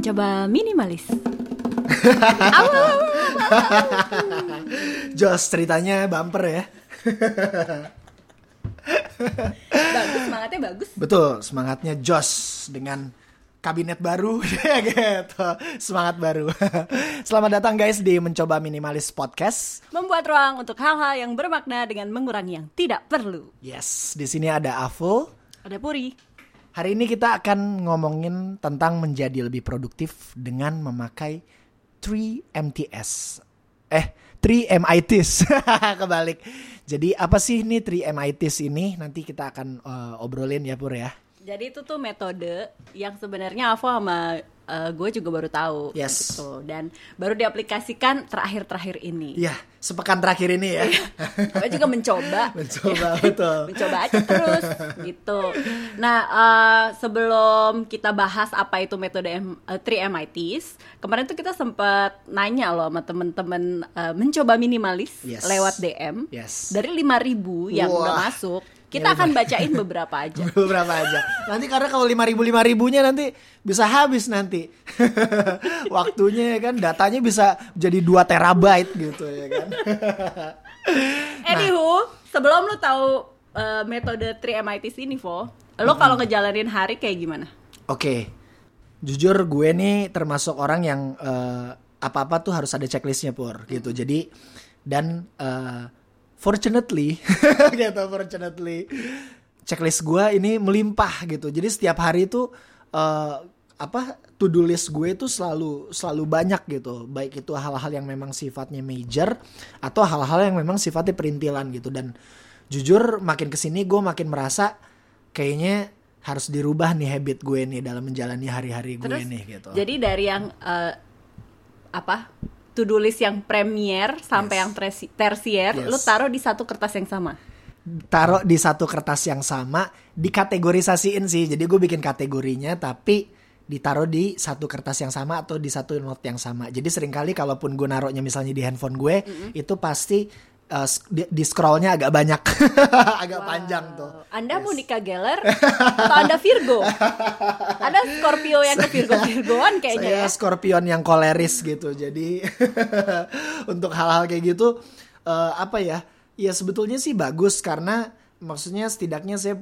mencoba minimalis. Jos ceritanya bumper ya. bagus semangatnya bagus. Betul, semangatnya Jos dengan kabinet baru gitu. Semangat baru. Selamat datang guys di Mencoba Minimalis Podcast. Membuat ruang untuk hal-hal yang bermakna dengan mengurangi yang tidak perlu. Yes, di sini ada Avo. Ada Puri. Hari ini kita akan ngomongin tentang menjadi lebih produktif dengan memakai 3 MTS. Eh, 3 MITs. Kebalik. Jadi apa sih ini 3 MITs ini? Nanti kita akan uh, obrolin ya Pur ya. Jadi itu tuh metode yang sebenarnya Avo sama uh, gue juga baru tahu Yes. gitu dan baru diaplikasikan terakhir-terakhir ini. Iya, sepekan terakhir ini ya. Gue juga mencoba. Mencoba betul. mencoba aja terus gitu. Nah, uh, sebelum kita bahas apa itu metode M, uh, 3 MITs, kemarin tuh kita sempat nanya loh sama temen-temen uh, mencoba minimalis Yes. lewat DM. Yes. Dari 5000 yang Wah. udah masuk, kita akan bacain beberapa aja. Beberapa aja. Nanti karena kalau lima ribu lima ribunya nanti bisa habis nanti. Waktunya ya kan datanya bisa jadi 2 terabyte gitu ya kan. Anywho, sebelum lu tahu uh, metode 3 MITs ini, Vo, lo kalau ngejalanin hari kayak gimana? Oke. Jujur gue nih termasuk orang yang eh, apa-apa tuh harus ada checklistnya pur gitu. Jadi dan eh, fortunately gitu fortunately checklist gue ini melimpah gitu. Jadi setiap hari itu eh, apa to do list gue itu selalu selalu banyak gitu. Baik itu hal-hal yang memang sifatnya major atau hal-hal yang memang sifatnya perintilan gitu dan jujur makin ke sini gue makin merasa kayaknya harus dirubah nih habit gue nih dalam menjalani hari-hari gue Terus, nih gitu. Jadi dari yang eh, apa to do list yang premier sampai Yes. yang tersi- tersier, Yes. lu taruh di satu kertas yang sama. Taruh di satu kertas yang sama, dikategorisasiin sih. Jadi gue bikin kategorinya tapi ditaruh di satu kertas yang sama atau di satu note yang sama. Jadi sering kali kalaupun gue naruhnya misalnya di handphone gue, itu pasti uh, di, di scrollnya agak banyak, agak panjang tuh. Anda Monica Geller atau Anda Virgo? Ada Scorpio yang ke Virgo Virgoan kayaknya Saya ya. Scorpion yang koleris gitu. Jadi untuk hal-hal kayak gitu eh, apa ya? Ya sebetulnya sih bagus karena maksudnya setidaknya saya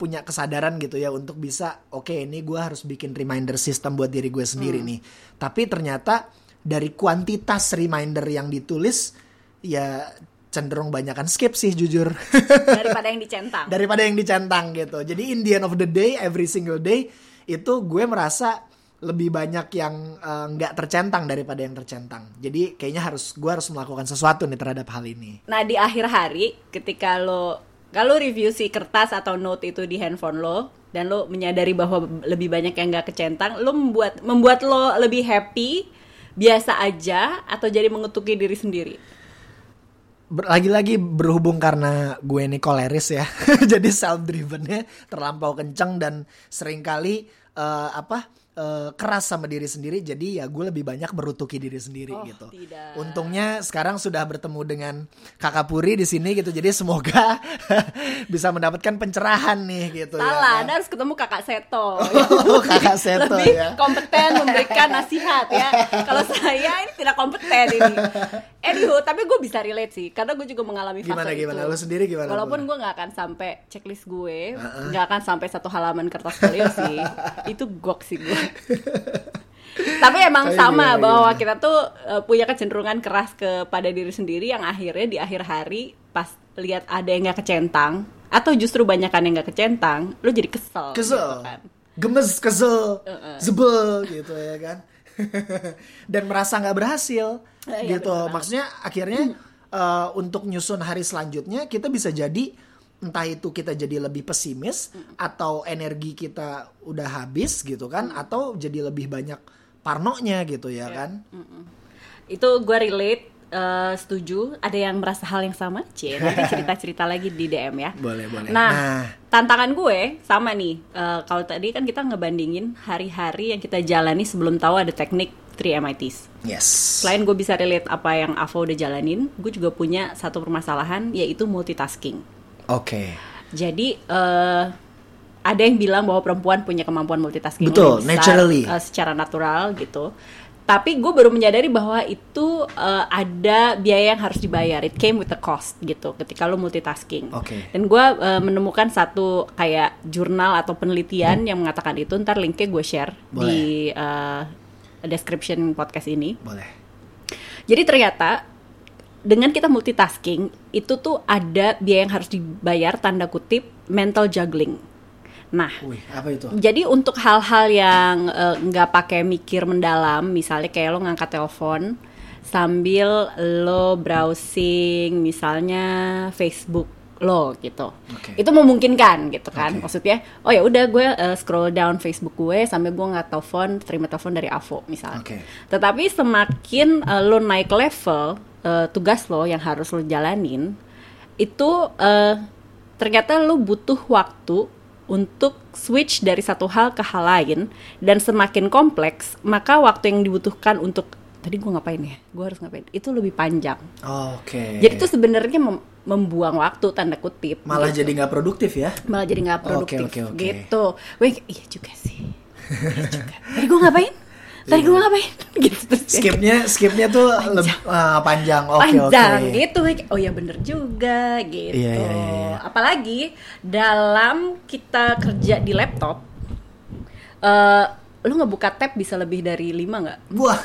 punya kesadaran gitu ya untuk bisa oke ini gue harus bikin reminder system buat diri gue sendiri nih. Tapi ternyata dari kuantitas reminder yang ditulis ya cenderung banyakan skip sih jujur. Daripada yang dicentang. daripada yang dicentang gitu. Jadi in the end of the day, every single day itu gue merasa lebih banyak yang eh, nggak tercentang daripada yang tercentang. Jadi kayaknya harus gue harus melakukan sesuatu nih terhadap hal ini. Nah di akhir hari ketika lo kalau review si kertas atau note itu di handphone lo dan lo menyadari bahwa lebih banyak yang nggak kecentang, lo membuat membuat lo lebih happy, biasa aja atau jadi mengetuki diri sendiri. Ber- Lagi-lagi berhubung karena gue ini koleris ya, jadi self drivennya terlampau kenceng dan sering kali eh, apa eh, keras sama diri sendiri. Jadi ya gue lebih banyak merutuki diri sendiri Oh, gitu. tidak. Untungnya sekarang sudah bertemu dengan kakak Puri di sini gitu. Jadi semoga bisa mendapatkan pencerahan nih gitu ya. Salah, Anda harus ketemu kakak Seto. Oh, kakak Seto lebih ya. kompeten memberikan nasihat ya. Kalau saya ini tidak kompeten ini. Anywho, tapi gue bisa relate sih, karena gue juga mengalami fase Gimana, itu. gimana? Lu sendiri gimana, Walaupun gue nggak akan sampai checklist gue, nggak akan sampai satu halaman kertas folio sih. Itu gok sih gue. Tapi emang Tapi sama gimana, bahwa gimana? kita tuh uh, punya kecenderungan keras kepada diri sendiri yang akhirnya di akhir hari pas lihat ada yang nggak kecentang atau justru banyakan yang nggak kecentang, lu jadi kesel. Kesel. gitu kan. Gemes, kesel, zebel gitu ya kan. Dan merasa nggak berhasil Eh, gitu. bener banget. Maksudnya akhirnya eh, untuk nyusun hari selanjutnya kita bisa jadi entah itu kita jadi lebih pesimis atau energi kita udah habis gitu kan atau jadi lebih banyak parnonya gitu ya kan. Itu gue relate, eh, setuju. Ada yang merasa hal yang sama? Cie, nanti cerita-cerita lagi di DM ya. Boleh, boleh. Nah, Nah. tantangan gue sama nih. Eh, kalau tadi kan kita ngebandingin hari-hari yang kita jalani sebelum tahu ada teknik 3 MITs. Yes. Selain gue bisa relate apa yang Avo udah jalanin, gue juga punya satu permasalahan yaitu multitasking. Oke. Jadi eh ada yang bilang bahwa perempuan punya kemampuan multitasking Betul, besar, naturally. uh, secara natural gitu. Tapi gue baru menyadari bahwa itu uh, ada biaya yang harus dibayar. It came with a cost gitu ketika lo multitasking. Oke. Dan gue uh, menemukan satu kayak jurnal atau penelitian yang mengatakan itu. Ntar linknya gue share di uh, description podcast ini. Boleh. Jadi ternyata dengan kita multitasking itu tuh ada biaya yang harus dibayar tanda kutip mental juggling. Nah, Wih, apa itu? jadi untuk hal-hal yang eh, nggak pakai mikir mendalam, misalnya kayak lo ngangkat telepon sambil lo browsing misalnya Facebook lo gitu. Oke. Itu memungkinkan gitu kan. Oke. Maksudnya, oh ya udah gue eh, scroll down Facebook gue sambil gue nggak telepon, terima telepon dari Avo misalnya. Oke. Tetapi semakin eh, lo naik level eh, tugas lo yang harus lo jalanin, itu eh, ternyata lo butuh waktu untuk switch dari satu hal ke hal lain dan semakin kompleks, maka waktu yang dibutuhkan untuk tadi gue ngapain ya? Gue harus ngapain? Itu lebih panjang. Oke. Jadi itu sebenarnya mem- membuang waktu tanda kutip. malah gitu. jadi nggak produktif ya? malah jadi nggak produktif oke, oke. gitu. Wih, iya juga sih. Iya juga. Tadi gue ngapain? Tadi gue ngapain? gitu terus ya. Skipnya, skipnya tuh lebih ah, panjang. Oke, oke. panjang gitu Wih, oh ya bener juga gitu Iya, iya, iya, iya. apalagi dalam kita kerja di laptop eh lu ngebuka tab bisa lebih dari lima nggak Wah.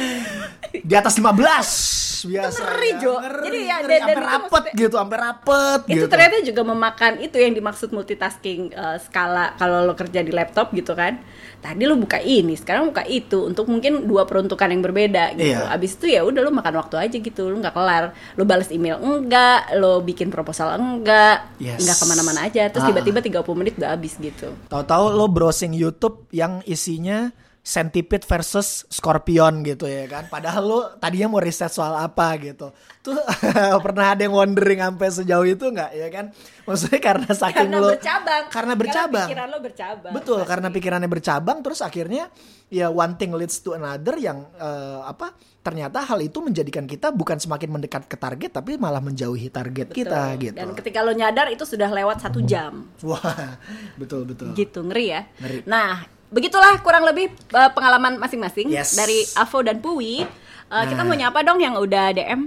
di atas 15 biasa. ngeri, Jo. Jadi ya, ngeri. dan- dan itu rapet maksudnya- gitu, sampai rapet itu gitu. ternyata juga memakan itu yang dimaksud multitasking eh, skala kalau lo kerja di laptop gitu kan tadi lo buka ini sekarang buka itu untuk mungkin dua peruntukan yang berbeda gitu Iya. abis itu ya udah lo makan waktu aja gitu lo nggak kelar lo balas email enggak lo bikin proposal enggak Yes. nggak ke mana-mana aja terus Ah. tiba-tiba 30 menit udah habis gitu Tahu-tahu lo browsing YouTube yang isinya Centipede versus Scorpion gitu ya kan. Padahal lo tadinya mau riset soal apa gitu. Tuh pernah ada yang wondering sampai sejauh itu nggak ya kan? Maksudnya karena saking karena lo bercabang Karena bercabang. pikiran lo bercabang Betul, pasti. karena pikirannya bercabang terus akhirnya ya one thing leads to another yang eh, apa? Ternyata hal itu menjadikan kita bukan semakin mendekat ke target tapi malah menjauhi target kita Betul. gitu. dan ketika lo nyadar itu sudah lewat satu jam Wah, betul betul. gitu ngeri ya. Ngeri. Nah, begitulah kurang lebih uh, pengalaman masing-masing Yes. dari Avo dan Puwi. Uh, Kita Nah. mau nyapa dong yang udah DM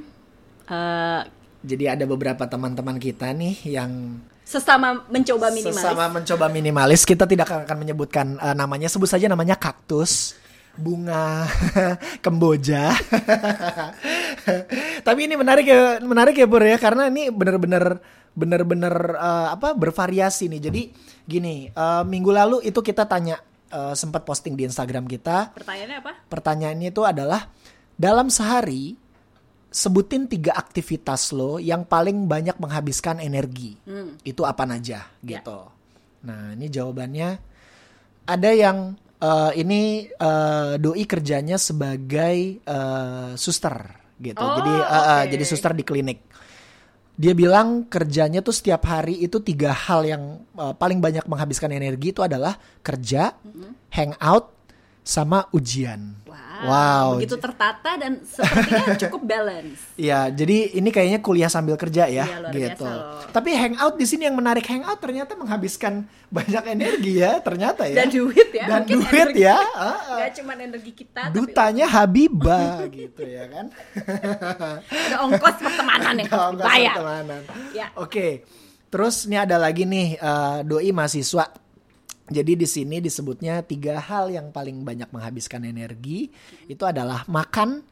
uh, Jadi ada beberapa teman-teman kita nih yang sesama mencoba minimalis. sesama mencoba minimalis. Kita tidak akan menyebutkan eh, namanya, sebut saja namanya kaktus, bunga, kemboja. Tapi ini menarik ya, menarik ya Pur ya, karena ini benar-benar benar-benar eh, apa bervariasi nih. Jadi gini, eh, minggu lalu itu kita tanya eh, sempat posting di Instagram kita. Pertanyaannya apa? Pertanyaannya itu adalah dalam sehari sebutin tiga aktivitas lo yang paling banyak menghabiskan energi. Itu apa aja gitu. Nah, ini jawabannya ada yang eh, ini eh, doi kerjanya sebagai eh, suster gitu. Oh, jadi eh, eh, oke. jadi suster di klinik. Dia bilang kerjanya tuh setiap hari itu tiga hal yang eh, paling banyak menghabiskan energi itu adalah kerja, hangout, sama ujian. Wow, Wow. begitu tertata dan sepertinya cukup balance. Iya, jadi ini kayaknya kuliah sambil kerja ya, Iya, luar gitu. biasa loh. Tapi hangout di sini yang menarik hangout ternyata menghabiskan banyak energi ya, ternyata ya. Dan duit ya, Dan mungkin duit energi. ya. Gak cuma energi kita, tapi Dutanya Habibah gitu ya kan. ada ongkos pertemanan Kalau nggak dibayar. pertemanan. Ya. Oke. Terus ini ada lagi nih eh, doi mahasiswa. Jadi di sini disebutnya tiga hal yang paling banyak menghabiskan energi itu adalah makan,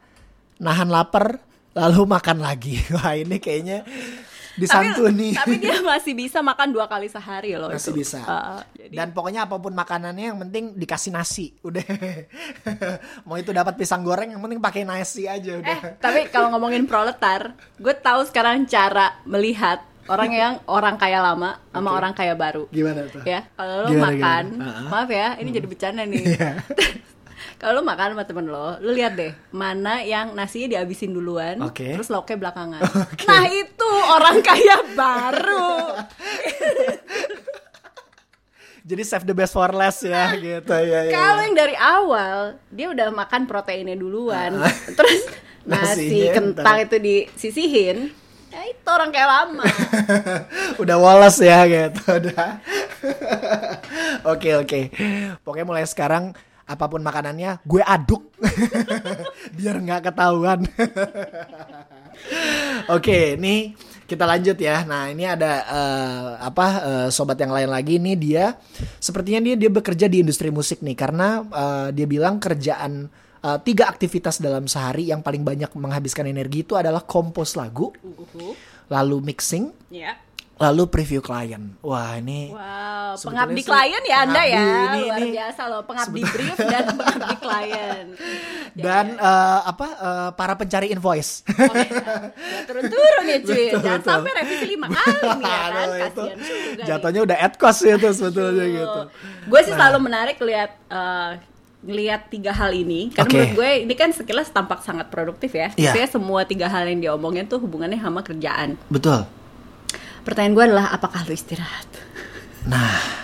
nahan lapar, lalu makan lagi. Wah ini kayaknya disantuni. Tapi, tapi dia masih bisa makan dua kali sehari loh. Masih itu. bisa. Uh, jadi- Dan pokoknya apa pun makanannya yang penting dikasih nasi. Udah. Mau itu dapat pisang goreng yang penting pakai nasi aja udah. Eh, tapi kalau ngomongin proletar, gue tahu sekarang cara melihat orang yang orang kaya lama sama orang kaya baru. Gimana tuh? Ya, kalau lo Gimana, makan, gimana? Ah, ah. maaf ya, ini jadi bercanda nih. Iya. kalau lo makan sama temen lo, lo lihat deh mana yang nasinya dihabisin duluan, Oke. terus lauknya belakangan. Nah itu orang kaya baru. Jadi save the best for last ya gitu ya. ya, Kalau ya. yang dari awal dia udah makan proteinnya duluan, terus nasi Nasinya kentang ntar. itu disisihin, ya itu orang kayak lama. udah woles ya gitu udah Oke oke. Pokoknya mulai sekarang apa pun makanannya gue aduk biar nggak ketahuan. Oke, nih kita lanjut ya. Nah, ini ada eh, apa eh, sobat yang lain lagi nih dia sepertinya dia dia bekerja di industri musik nih karena eh, dia bilang kerjaan eh, tiga aktivitas dalam sehari yang paling banyak menghabiskan energi itu adalah kompos lagu, Uhuh. lalu mixing, Ya. lalu preview klien. Wah, ini Wow, pengabdi klien ya Anda ya. ini- Luar ini- biasa loh, pengabdi brief dan pengabdi klien. Ya, dan eh, apa eh, para pencari invoice. Oke, nggak turun-turun ya cuy. Betul, Jangan betul. sampai revisi lima kali nih ya kan. Itu juga. jatuhnya udah ad cost ya tuh sebetulnya gitu. Gue sih selalu menarik lihat eh, ngelihat tiga hal ini karena Oke. menurut gue ini kan sekilas tampak sangat produktif ya. Iya. Maksudnya semua tiga hal yang diomongin tuh hubungannya sama kerjaan. Betul. Pertanyaan gue adalah apakah lu istirahat?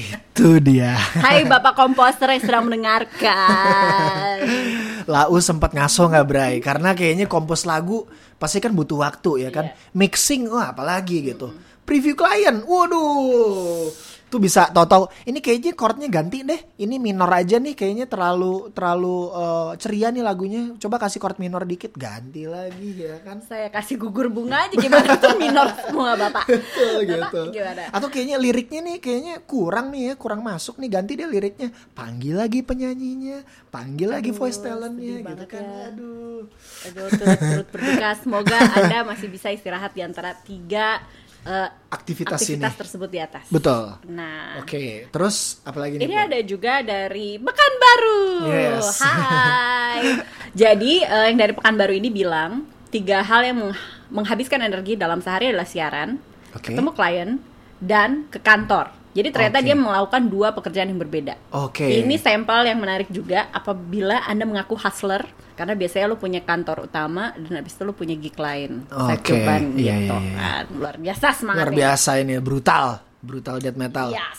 Itu dia. Hai Bapak komposter yang sedang mendengarkan. Lau sempat ngaso nggak Bray? Karena kayaknya kompos lagu pasti kan butuh waktu ya kan. Iya. Mixing wah apalagi gitu. Preview klien, waduh. Tuh bisa tahu-tahu ini kayaknya chordnya ganti deh. Ini minor aja nih kayaknya terlalu terlalu eh, ceria nih lagunya. Coba kasih chord minor dikit, ganti lagi ya kan. Saya kasih gugur bunga aja gimana tuh minor semua Bapak. Betul Bapak gitu. gimana? Atau kayaknya liriknya nih kayaknya kurang nih ya, kurang masuk nih ganti deh liriknya. Panggil lagi penyanyinya, panggil lagi voice talentnya gitu kan. ya. Aduh. Aduh, turut-turut berduka. Semoga Anda masih bisa istirahat di antara tiga eh, Aktivitas, aktivitas ini. tersebut di atas. Betul. Nah, Oke, terus apalagi nih? ini Bu? ada juga dari Pekanbaru. Yes. Hai. Jadi eh, yang dari Pekanbaru ini bilang tiga hal yang meng- menghabiskan energi dalam sehari adalah siaran, Oke. ketemu klien, dan ke kantor. Jadi ternyata Oke. dia melakukan dua pekerjaan yang berbeda. Oke. Ini sampel yang menarik juga apabila Anda mengaku hustler karena biasanya lu punya kantor utama dan habis itu lu punya gig lain. Oke, joban iya, gitu iya, iya. kan. Luar biasa semangatnya. luar biasa ini brutal, brutal death metal. Yes.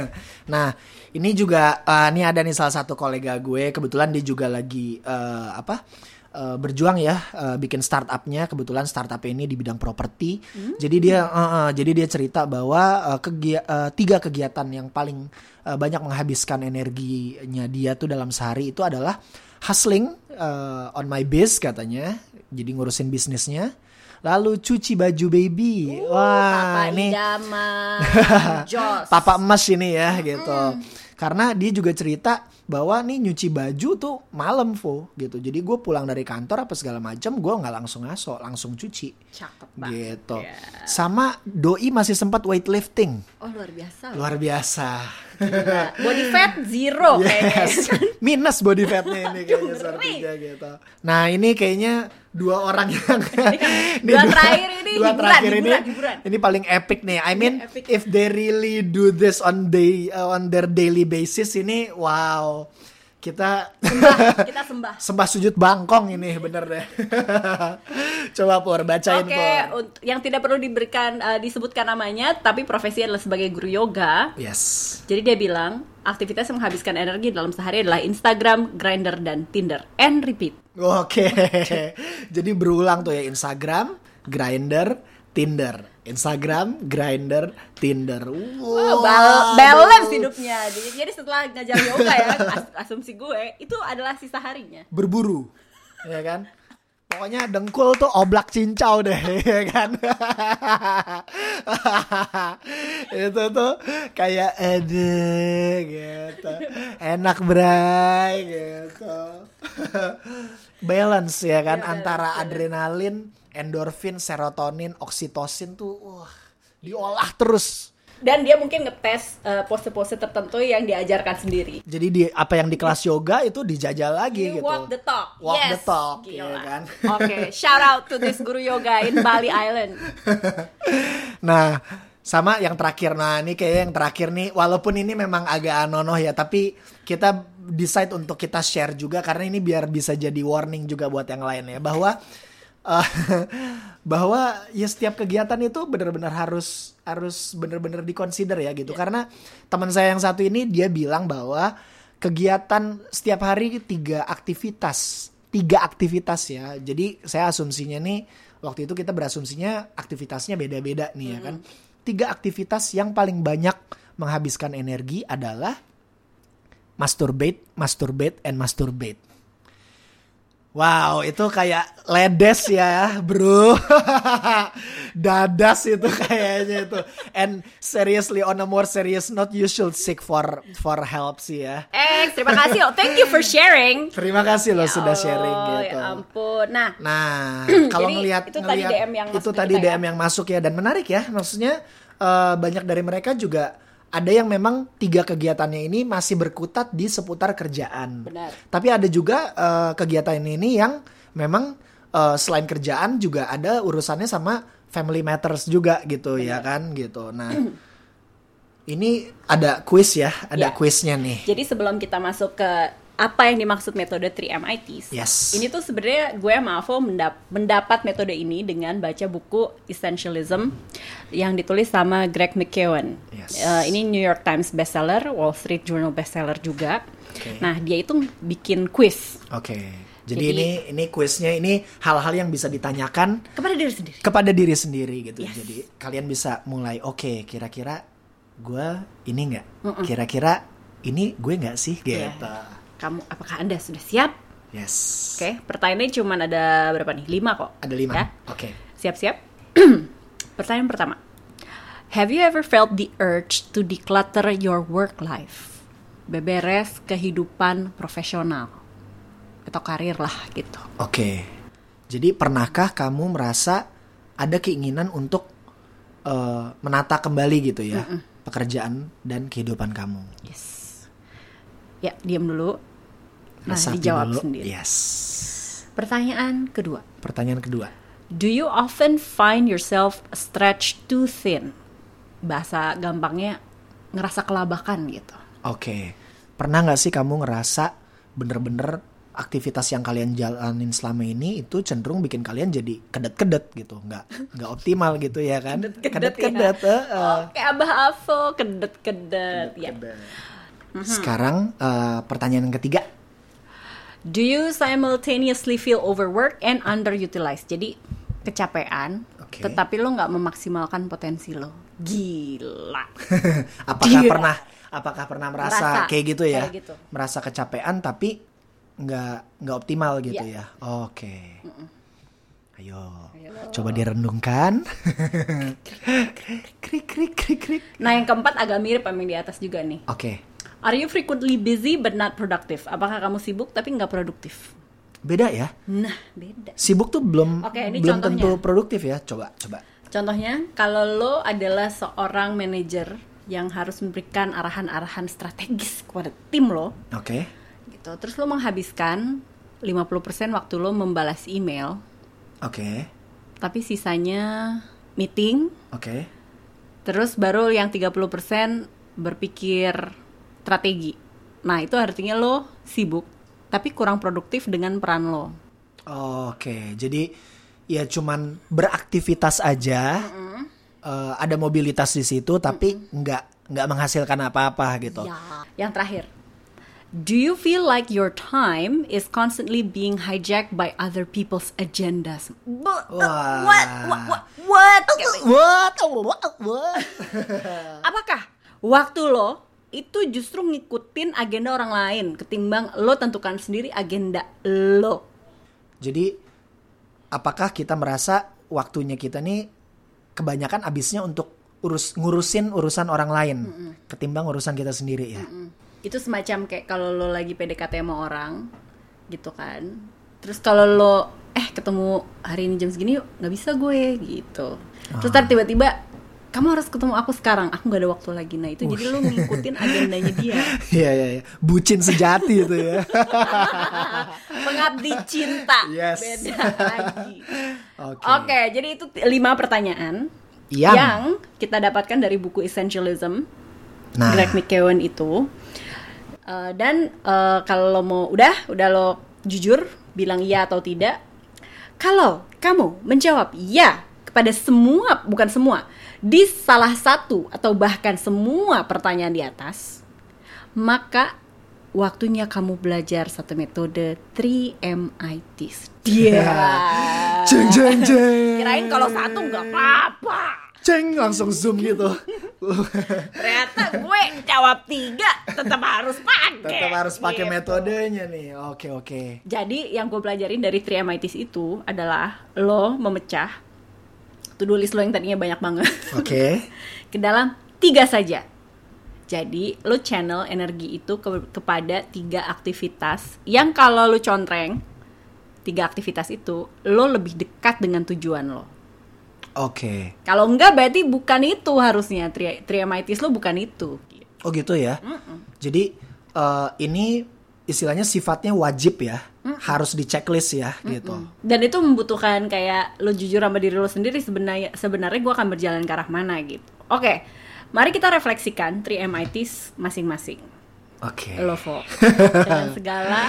nah, ini juga eh, ini ada nih salah satu kolega gue kebetulan dia juga lagi eh, apa? Eh, berjuang ya eh, bikin startupnya. Kebetulan startup ini di bidang properti. Jadi dia eh, eh, jadi dia cerita bahwa eh, kegia- eh, tiga kegiatan yang paling eh, banyak menghabiskan energinya dia tuh dalam sehari itu adalah hustling eh, on my biz katanya. Jadi ngurusin bisnisnya. Lalu cuci baju baby. Wah Papa ini papa emas ini ya gitu. Karena dia juga cerita bahwa nih nyuci baju tuh malam Vo gitu. Jadi gue pulang dari kantor apa segala macam gue nggak langsung ngaso, langsung cuci Cakep banget. gitu. ya. Sama doi masih sempat weightlifting. Oh luar biasa. loh. Luar biasa. Gila. Body fat zero kayaknya. Yes. Minus body fatnya ini kayaknya sepertinya gitu. Nah ini kayaknya dua orang yang ini Dua terakhir ini dua hiburan, terakhir ini hiburan, hiburan. ini paling epic nih. I mean Epic. if they really do this on day uh, on their daily basis ini wow kita Sembah, kita sembah. sembah sujud bangkong ini bener deh. Coba Pur bacain Oke, yang tidak perlu diberikan eh, disebutkan namanya, tapi profesi adalah sebagai guru yoga. Yes. Jadi dia bilang aktivitas yang menghabiskan energi dalam sehari adalah Instagram, Grinder, dan Tinder. And repeat. Oke. Jadi berulang tuh ya Instagram, Grinder, Tinder. Instagram, Grinder, Tinder. Oh, Wow. bal- balance hidupnya. Jadi, setelah ngajar yoga ya, as- asumsi gue itu adalah sisa harinya. Berburu. Ya kan? Pokoknya dengkul tuh oblak cincau deh, ya kan? itu tuh kayak aduh gitu. Enak bray gitu. Balance ya kan Iya, balance, antara balance. adrenalin, endorfin, serotonin, oksitosin tuh wah diolah terus. Dan dia mungkin ngetes eh, pose-pose tertentu yang diajarkan sendiri. Jadi di apa yang di kelas yoga itu dijajal lagi You gitu. walk the talk. Walk yes. the talk, Gila. ya kan? Oke, shout out to this guru yoga in Bali Island. Nah, sama yang terakhir. Nah, ini kayak yang terakhir nih, walaupun ini memang agak anonoh ya, tapi kita decide untuk kita share juga karena ini biar bisa jadi warning juga buat yang lain ya, bahwa eh, bahwa ya setiap kegiatan itu benar-benar harus harus benar-benar dikonsider ya gitu. Karena teman saya yang satu ini dia bilang bahwa kegiatan setiap hari tiga aktivitas, tiga aktivitas ya. Jadi saya asumsinya nih waktu itu kita berasumsinya aktivitasnya beda-beda nih ya kan. Tiga aktivitas yang paling banyak menghabiskan energi adalah masturbate, masturbate, and masturbate. Wow, itu kayak ledes ya, bro. Dadas itu kayaknya itu. And seriously, on a more serious note, you should seek for for help sih ya. Eh, terima kasih. Oh, thank you for sharing. Terima kasih loh Ya sudah Allah, sharing gitu. Ya ampun. Nah, Nah, kalau ngelihat itu tadi ngelihat- DM yang masuk itu tadi kita ya? DM yang masuk ya dan menarik ya. Maksudnya eh, banyak dari mereka juga ada yang memang tiga kegiatannya ini masih berkutat di seputar kerjaan. Benar. Tapi ada juga eh, kegiatan ini yang memang eh, selain kerjaan juga ada urusannya sama family matters juga gitu ya kan gitu. Nah, ini ada quiz ya, ada Ya. quiznya nih. jadi sebelum kita masuk ke apa yang dimaksud metode 3MITs. Yes. Ini tuh sebenarnya gue sama Avo mendap- mendapat metode ini dengan baca buku Essentialism yang ditulis sama Greg McKeown. Yes. Eh, ini New York Times bestseller, Wall Street Journal bestseller juga. Oke. Nah, dia itu bikin quiz Oke. Jadi, Jadi- ini ini quiznya ini hal-hal yang bisa ditanyakan kepada diri sendiri. kepada diri sendiri gitu. Yes. Jadi kalian bisa mulai oke kira-kira gue ini nggak? Kira-kira ini gue nggak sih Iya. gitu. Kamu apakah Anda sudah siap? Yes. Oke, pertanyaannya cuma ada berapa nih? Lima kok. Ada lima. Ya. Oke. Siap-siap. Pertanyaan pertama. Have you ever felt the urge to declutter your work life? Beberes kehidupan profesional atau karir lah gitu. Oke. Jadi pernahkah kamu merasa ada keinginan untuk eh, menata kembali gitu ya pekerjaan dan kehidupan kamu? Yes. Ya, diam dulu. Nah, Resapi dijawab dulu. sendiri. Yes. Pertanyaan kedua. Pertanyaan kedua. Do you often find yourself stretched too thin? Bahasa gampangnya ngerasa kelabakan gitu. Oke, pernah nggak sih kamu ngerasa bener-bener aktivitas yang kalian jalanin selama ini itu cenderung bikin kalian jadi kedet-kedet gitu, nggak nggak optimal gitu ya kan? Kedet-kedet. ya. eh, eh. Oke, Abah Avo kedet-kedet. Ya. Sekarang eh, pertanyaan yang ketiga. Do you simultaneously feel overworked and underutilized? Jadi kecapean, Oke. tetapi lo nggak memaksimalkan potensi lo. Gila. apakah Gila. pernah apakah pernah merasa, Merasa kayak gitu ya? kayak gitu. Merasa kecapean tapi nggak nggak optimal gitu Iya. ya? Oke. Ayo, coba direndungkan. krik krik krik krik. Nah, yang keempat agak mirip sama yang di atas juga nih. Oke. Are you frequently busy but not productive? Apakah kamu sibuk tapi nggak produktif? Beda ya? Nah, beda. sibuk tuh belum Oke, ini belum contohnya. tentu produktif ya coba coba Contohnya, kalau lo adalah seorang manajer yang harus memberikan arahan-arahan strategis kepada tim lo, oke gitu. Terus lo menghabiskan 50% waktu lo membalas email, oke tapi sisanya meeting, oke terus baru yang 30% berpikir strategi. Nah, itu artinya lo sibuk tapi kurang produktif dengan peran lo. oke jadi ya cuman beraktivitas aja eh, ada mobilitas di situ tapi nggak nggak menghasilkan apa-apa gitu Ya. Yang terakhir. Do you feel like your time is constantly being hijacked by other people's agendas? Bu- Wah. What? What? What? What? what what what Apakah waktu lo itu justru ngikutin agenda orang lain ketimbang lo tentukan sendiri agenda lo? jadi apakah kita merasa waktunya kita nih kebanyakan abisnya untuk urus ngurusin urusan orang lain ketimbang urusan kita sendiri ya Itu semacam kayak kalau lo lagi PDKT sama orang gitu kan. Terus kalau lo eh ketemu hari ini jam segini yuk nggak bisa gue gitu. Terus ntar tiba-tiba kamu harus ketemu aku sekarang. Aku nggak ada waktu lagi. Nah itu jadi lo ngikutin agendanya dia. Iya iya iya. Bucin sejati itu ya. Pengabdi cinta. Yes. Beda lagi. Oke. Oke, jadi itu lima pertanyaan Yang- yang kita dapatkan dari buku Essentialism Nah. Greg McKeown itu. Eh, dan eh, kalau lo mau udah, udah lo jujur bilang iya atau tidak. Kalau kamu menjawab iya kepada semua, bukan semua, di salah satu atau bahkan semua pertanyaan di atas, maka waktunya kamu belajar satu metode 3MITs. Dia. Jeng jeng jeng. Kirain kalau satu nggak apa-apa. ceng langsung zoom gitu. Ternyata gue jawab tiga tetap harus pakai. Tetap harus pakai Gitu. metodenya nih. Oke oke. Jadi yang gue pelajarin dari 3 MITs itu adalah lo memecah to-do list lo yang tadinya banyak banget Oke. ke dalam tiga saja. Jadi lo channel energi itu ke- kepada tiga aktivitas yang kalau lo contreng tiga aktivitas itu lo lebih dekat dengan tujuan lo. Oke. Kalau enggak berarti bukan itu harusnya 3, 3 MITs lo bukan itu. Oh gitu ya. Jadi eh, ini istilahnya sifatnya wajib ya, harus di checklist ya gitu. Dan itu membutuhkan kayak lo jujur sama diri lo sendiri sebenarnya sebenarnya gue akan berjalan ke arah mana gitu. Oke, mari kita refleksikan 3 MITs masing-masing. Oke. Lo Vo. dengan segala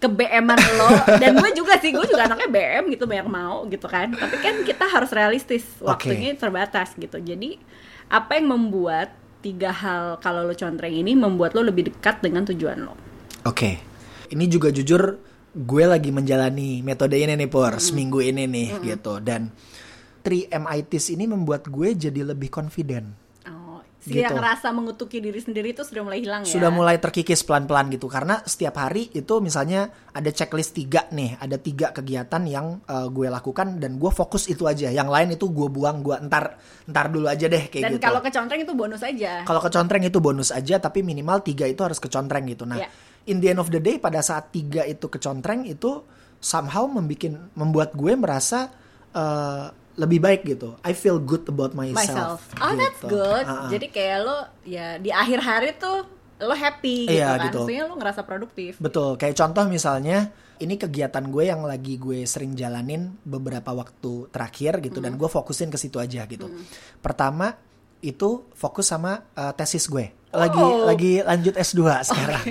ke BM-an lo dan gue juga sih gue juga anaknya BM gitu banyak mau gitu kan tapi kan kita harus realistis waktunya terbatas gitu jadi apa yang membuat tiga hal kalau lo contreng ini membuat lo lebih dekat dengan tujuan lo Oke. Ini juga jujur gue lagi menjalani metode ini nih Pur, seminggu ini nih gitu dan 3 MITs ini membuat gue jadi lebih confident. oh si Gitu. yang ngerasa mengutuki diri sendiri itu sudah mulai hilang ya Sudah mulai terkikis pelan-pelan gitu karena setiap hari itu misalnya ada checklist tiga nih, ada tiga kegiatan yang uh, gue lakukan dan gue fokus itu aja. Yang lain itu gue buang, gue entar entar dulu aja deh kayak dan gitu. kalau kecontreng itu bonus aja Kalau kecontreng itu bonus aja, tapi minimal tiga itu harus kecontreng gitu. Nah, Iya. In the end of the day, pada saat tiga itu kecontreng itu somehow membikin, membuat gue merasa uh, lebih baik gitu. I feel good about myself. myself. Oh, that's gitu. good. Ah, ah. Jadi kayak lo ya di akhir hari tuh lo happy gitu Iya, kan. gitu. Maksudnya lo ngerasa produktif. Betul. Kayak contoh misalnya, ini kegiatan gue yang lagi gue sering jalanin beberapa waktu terakhir gitu, dan gue fokusin ke situ aja gitu. Pertama itu fokus sama uh, tesis gue. Lagi Oh. lagi lanjut S2 sekarang.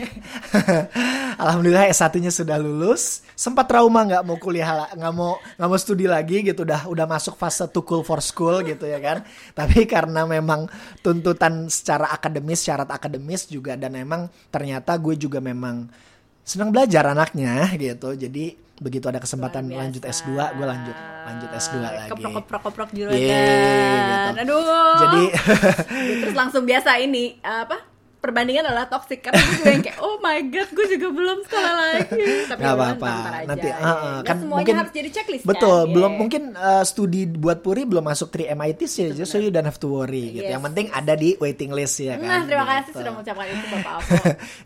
Alhamdulillah S1-nya sudah lulus. Sempat trauma nggak mau kuliah nggak mau nggak mau studi lagi gitu udah udah masuk fase too cool for school gitu ya kan. Tapi karena memang tuntutan secara akademis, syarat akademis juga dan memang ternyata gue juga memang senang belajar anaknya gitu. Jadi begitu ada kesempatan Luar lanjut S2, gue lanjut lanjut S2 lagi. Keprok keprok keprok juragan. Yeay, gitu. Aduh. Jadi terus langsung biasa ini apa? Perbandingan adalah toxic karena gue juga yang kayak oh my god gue juga belum sekolah lagi tapi Nggak apa-apa. Nanti, uh, uh, kan semuanya mungkin- harus jadi checklist Betul, kan? belum Yeah. mungkin uh, studi buat Puri belum masuk 3 MIT sih, so you don't have to worry gitu. Yes. Yang penting ada di waiting list ya kan. nah terima kasih gitu. sudah mengucapkan itu bapak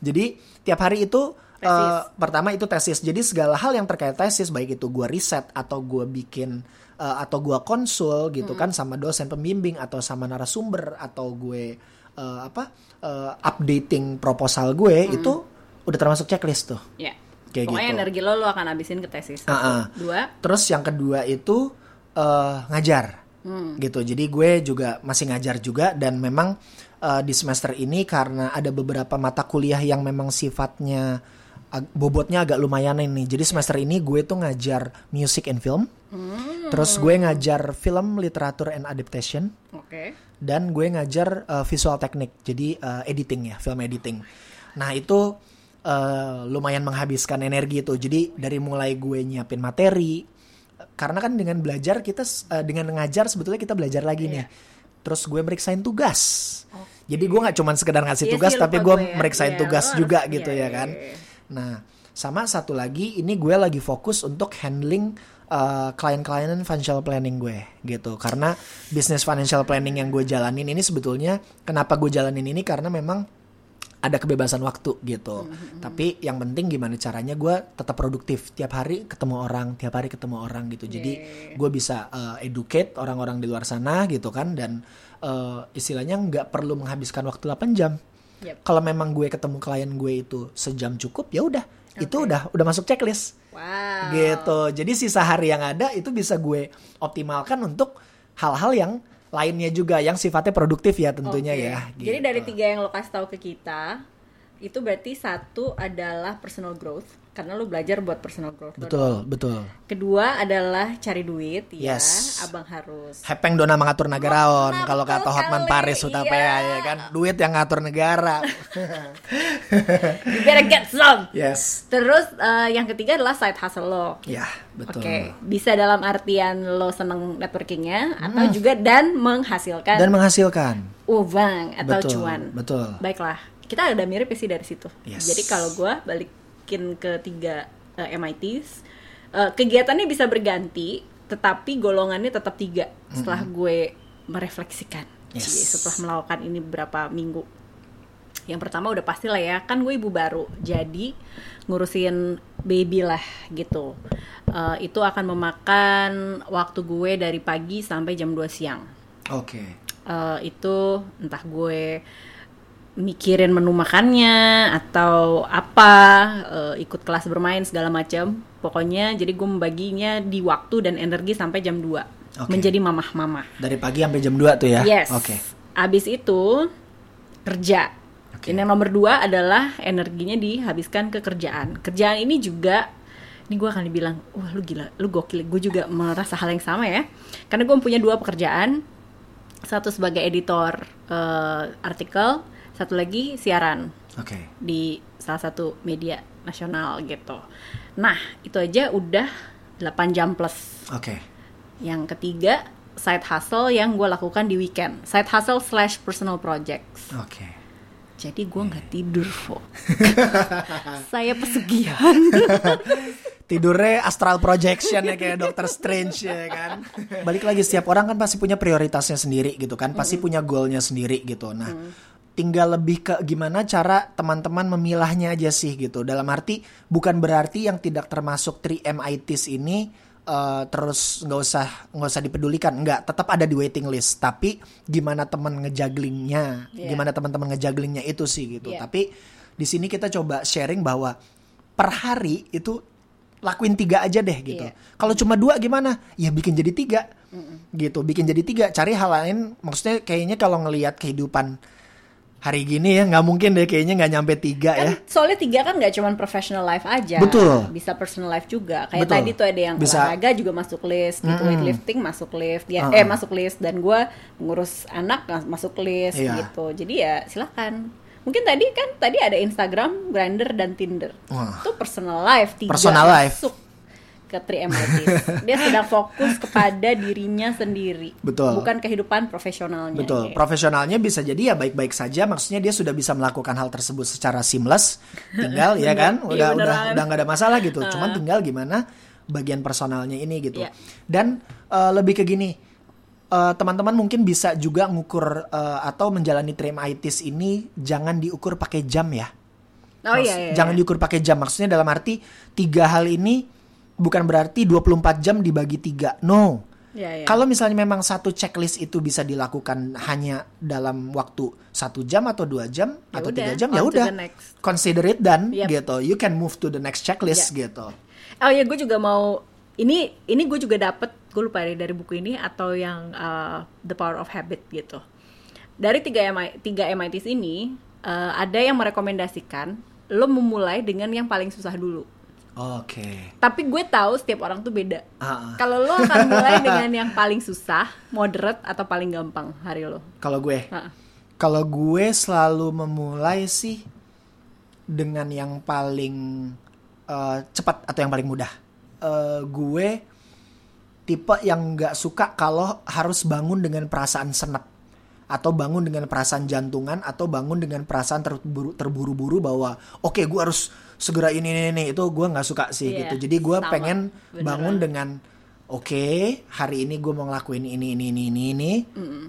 Jadi tiap hari itu. Uh, pertama itu tesis. Jadi segala hal yang terkait tesis baik itu gua riset atau gua bikin uh, atau gua konsul gitu kan sama dosen pembimbing atau sama narasumber atau gue uh, apa uh, updating proposal gue itu udah termasuk checklist tuh. ya Kayak pokoknya gitu. energi lo lo akan habisin ke tesis Ah, ah. dua Terus yang kedua itu eh, ngajar, gitu. Jadi gue juga masih ngajar juga dan memang eh, di semester ini karena ada beberapa mata kuliah yang memang sifatnya ag- bobotnya agak lumayan ini. Jadi semester ini gue tuh ngajar music and film, terus gue ngajar film, literatur and adaptation, oke. Dan gue ngajar uh, visual teknik. Jadi uh, editing ya film editing. Nah itu uh, lumayan menghabiskan energi itu. Jadi dari mulai gue nyiapin materi karena kan dengan belajar kita uh, dengan ngajar sebetulnya kita belajar lagi nih. Terus gue meriksain tugas. Jadi gue nggak cuman sekedar ngasih Iya tugas sih, tapi gue gue ya. meriksain Iya, tugas harus- juga iya, gitu iya, ya kan iya. Nah sama satu lagi ini gue lagi fokus untuk handling uh, klien-klien financial planning gue gitu. Karena bisnis financial planning yang gue jalanin ini sebetulnya kenapa gue jalanin ini? Karena memang ada kebebasan waktu gitu. Tapi yang penting gimana caranya gue tetap produktif. Tiap hari ketemu orang tiap hari ketemu orang gitu. Jadi gue bisa uh, educate orang-orang di luar sana gitu kan. Dan uh, istilahnya nggak perlu menghabiskan waktu 8 jam Yep. kalau memang gue ketemu klien gue itu sejam cukup ya udah itu udah udah masuk checklist wow gitu. Jadi sisa hari yang ada itu bisa gue optimalkan untuk hal-hal yang lainnya juga yang sifatnya produktif ya tentunya Oke. ya. Jadi gitu. dari tiga yang lo kasih tahu ke kita, itu berarti satu adalah personal growth karena lu belajar buat personal growth. Betul, betul. Kedua adalah cari duit ya, Yes. abang harus. Hepeng dona mengatur negaraon kalau kata Hotman Paris Hutapea iya. ya kan duit yang ngatur negara You better get some. yes Terus eh, yang ketiga adalah side hustle lo. ya betul Oke, bisa dalam artian lo seneng networkingnya atau juga dan menghasilkan Hmm. dan menghasilkan uang atau betul cuan. betul Baiklah, kita ada mirip sih dari situ. Yes. Jadi kalau gue balikin ke tiga eh, MITs, eh, kegiatannya bisa berganti, tetapi golongannya tetap tiga. Setelah gue merefleksikan, Yes. Cie, setelah melakukan ini beberapa minggu. Yang pertama udah pasti lah ya, kan gue ibu baru, jadi ngurusin baby lah gitu. Eh, itu akan memakan waktu gue dari pagi sampai jam 2 siang oke eh, itu entah gue mikirin menu makannya atau apa eh, ikut kelas bermain segala macam. Pokoknya jadi gue membaginya di waktu dan energi sampai jam 2 Oke. menjadi mamah-mamah. Dari pagi sampai jam 2 tuh ya? Yes. Oke. Abis itu kerja. Oke. dan yang nomor dua adalah energinya dihabiskan ke kerjaan. Kerjaan ini juga ini gue akan dibilang wah lu gila lu gokil. Gue juga merasa hal yang sama ya. Karena gue punya dua pekerjaan. Satu sebagai editor eh, artikel satu lagi siaran. Oke. Di salah satu media nasional gitu. Nah itu aja udah 8 jam plus. Oke. Yang ketiga side hustle yang gue lakukan di weekend. Side hustle slash personal projects. Oke. Jadi gue nggak tidur Fo saya pesugihan. Tidurnya astral projection ya kayak Doctor Strange ya kan? Balik lagi setiap orang kan pasti punya prioritasnya sendiri gitu kan. Pasti punya goalnya sendiri gitu. Nah tinggal lebih ke gimana cara teman-teman memilahnya aja sih gitu dalam arti bukan berarti yang tidak termasuk 3 MITs ini eh, terus nggak usah nggak usah dipedulikan nggak tetap ada di waiting list tapi gimana teman ngejaglingnya Iya. gimana teman-teman ngejaglingnya itu sih gitu Iya. tapi di sini kita coba sharing bahwa per hari itu lakuin tiga aja deh gitu. Iya. Kalau cuma dua gimana? Ya bikin jadi tiga, gitu. Bikin jadi tiga. Cari hal lain. Maksudnya kayaknya kalau ngelihat kehidupan hari gini ya nggak mungkin deh kayaknya nggak nyampe tiga ya. kan soalnya tiga kan nggak cuma professional life aja Betul. bisa personal life juga kayak Betul. tadi tuh ada yang Bisa. olahraga juga masuk list gitu weightlifting masuk list ya Uh-uh. eh masuk list dan gue ngurus anak masuk list Iya. gitu jadi ya silakan mungkin tadi kan tadi ada Instagram, Grindr dan Tinder Wah. itu personal life tiga Personal life. masuk ke 3 MITs. Dia sedang fokus kepada dirinya sendiri, Betul. bukan kehidupan profesionalnya. Betul. Gitu. Profesionalnya bisa jadi ya baik-baik saja. Maksudnya dia sudah bisa melakukan hal tersebut secara seamless. Tinggal ya kan, Iya, udah bener udah udah nggak ada masalah gitu. Cuman tinggal gimana bagian personalnya ini gitu. Iya. Dan eh, lebih ke gini, eh, teman-teman mungkin bisa juga ngukur eh, atau menjalani trim ITIS ini jangan diukur pakai jam ya. Oh iya, iya. Jangan iya. diukur pakai jam. Maksudnya dalam arti tiga hal ini bukan berarti 24 jam dibagi tiga. No. Iya, iya. Kalau misalnya memang satu checklist itu bisa dilakukan hanya dalam waktu satu jam atau dua jam Ya atau udah, tiga jam ya udah consider it done Yep. gitu. You can move to the next checklist Ya. gitu. Oh ya, gue juga mau ini ini gue juga dapet gue lupa dari dari buku ini atau yang uh, The Power of Habit gitu. Dari tiga MI, tiga MITs ini uh, ada yang merekomendasikan lo memulai dengan yang paling susah dulu. Oke. Tapi gue tahu setiap orang tuh beda. Ah, ah. Kalau lo akan mulai dengan yang paling susah, moderate atau paling gampang hari lo. Kalau gue, Ah. kalau gue selalu memulai sih dengan yang paling eh, cepat atau yang paling mudah. Eh, gue tipe yang nggak suka kalau harus bangun dengan perasaan senep atau bangun dengan perasaan jantungan atau bangun dengan perasaan terburu, terburu-buru bahwa oke gue harus segera ini ini, ini. itu gue nggak suka sih Iya, gitu. Jadi gue pengen Beneran. bangun dengan oke hari ini gue mau ngelakuin ini ini ini ini ini.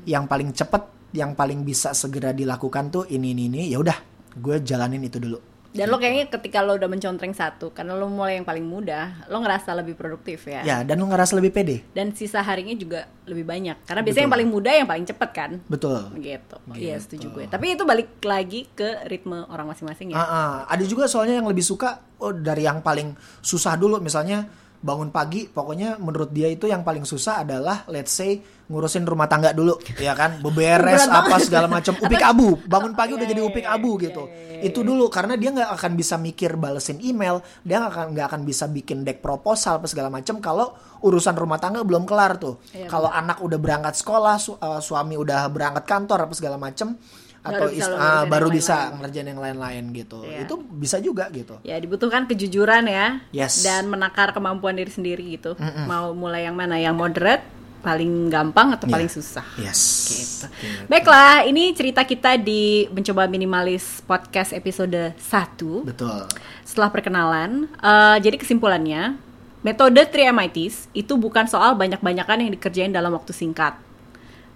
Yang paling cepet yang paling bisa segera dilakukan tuh ini ini ini. Ya udah gue jalanin itu dulu Dan lo kayaknya ketika lo udah mencontreng satu, karena lo mulai yang paling mudah, lo ngerasa lebih produktif ya. ya dan lu ngerasa lebih pede Dan sisa harinya juga lebih banyak. Karena biasanya yang paling mudah yang paling cepet kan. betul Gitu. Iya setuju gue. Tapi itu balik lagi ke ritme orang masing-masing ya. Ah, ah. Ada juga soalnya yang lebih suka oh dari yang paling susah dulu misalnya bangun pagi pokoknya menurut dia itu yang paling susah adalah let's say ngurusin rumah tangga dulu ya kan? Beberes apa segala macam. Upik abu. Bangun pagi udah Iya, jadi iya, upik iya, abu gitu. itu dulu karena dia nggak akan bisa mikir balesin email dia nggak akan nggak akan bisa bikin deck proposal apa segala macam kalau urusan rumah tangga belum kelar tuh. Kalau anak udah berangkat sekolah su- uh, suami udah berangkat kantor apa segala macam atau Baru bisa ist- ah, baru yang bisa lain-lain. ngerjain yang lain-lain gitu Iya. itu bisa juga gitu Ya dibutuhkan kejujuran ya Yes. dan menakar kemampuan diri sendiri gitu. Mau mulai yang mana? Yang moderate, paling gampang atau Iya. paling susah? yes Gitu. Baiklah, ini cerita kita di mencoba minimalis podcast episode 1 betul setelah perkenalan. eh, jadi kesimpulannya, metode 3 MITs itu bukan soal banyak-banyakan yang dikerjain dalam waktu singkat.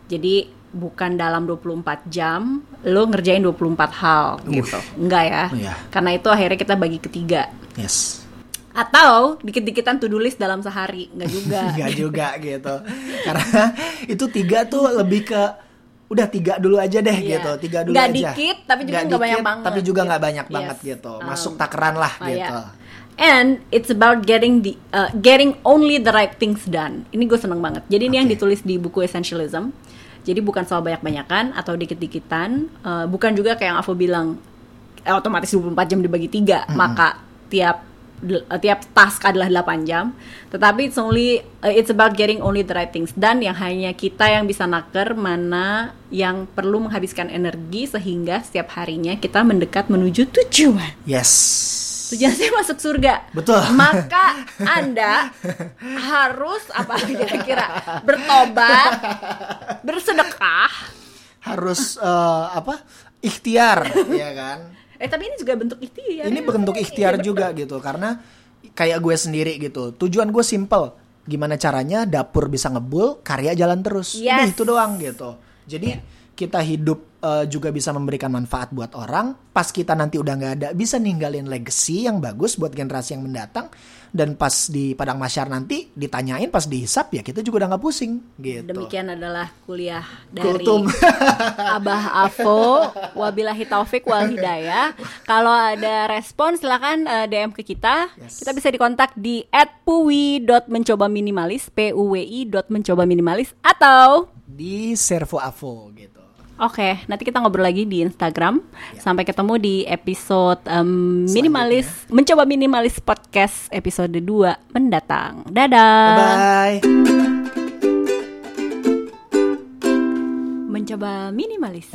Jadi bukan dalam 24 jam lo ngerjain 24 hal gitu. Enggak ya. Iya. Karena itu akhirnya kita bagi ketiga. yes Atau dikit-dikitan to-do list dalam sehari, enggak juga. Enggak juga gitu karena itu tiga tuh lebih ke udah tiga dulu aja deh Iya. gitu tiga dulu Nggak aja dikit, tapi juga Nggak nggak banyak banget, tapi juga nggak gitu. banyak Yes. banget gitu Um, masuk takeran lah Ah, gitu ya. And it's about getting the uh, getting only the right things done. Ini gue seneng banget. Jadi ini yang ditulis di buku Essentialism. Jadi bukan soal banyak-banyakan atau dikit-dikitan. Uh, bukan juga kayak yang Avo bilang eh, otomatis 24 jam dibagi tiga, maka tiap uh, tiap task adalah 8 jam. Tetapi it's only uh, it's about getting only the right things done yang hanya kita yang bisa naker mana yang perlu menghabiskan energi sehingga setiap harinya kita mendekat menuju tujuan. yes Tujuan saya masuk surga. Betul. Maka Anda harus apa kira-kira bertobat, bersedekah. harus eh, apa ikhtiar ya kan Eh tapi ini juga bentuk ikhtiar. ini ya. bentuk ikhtiar juga gitu karena kayak gue sendiri gitu tujuan gue simple gimana caranya dapur bisa ngebul karya jalan terus Udah Yes. itu doang gitu jadi kita hidup eh, juga bisa memberikan manfaat buat orang pas kita nanti udah nggak ada bisa ninggalin legacy yang bagus buat generasi yang mendatang dan pas di padang masyar nanti ditanyain pas dihisap ya kita juga udah nggak pusing gitu Demikian adalah kuliah dari Kultum. Abah Avo. Wabillahi taufik wal hidayah. Kalau ada respon silakan eh, DM ke kita. Yes. Kita bisa dikontak di @puwi.mencobaminimalis, p u w i .mencobaminimalis atau di servo avo gitu Oke, nanti kita ngobrol lagi di Instagram. Sampai ketemu di episode em, minimalis, mencoba minimalis podcast episode 2 mendatang. Dadah. bye Mencoba minimalis.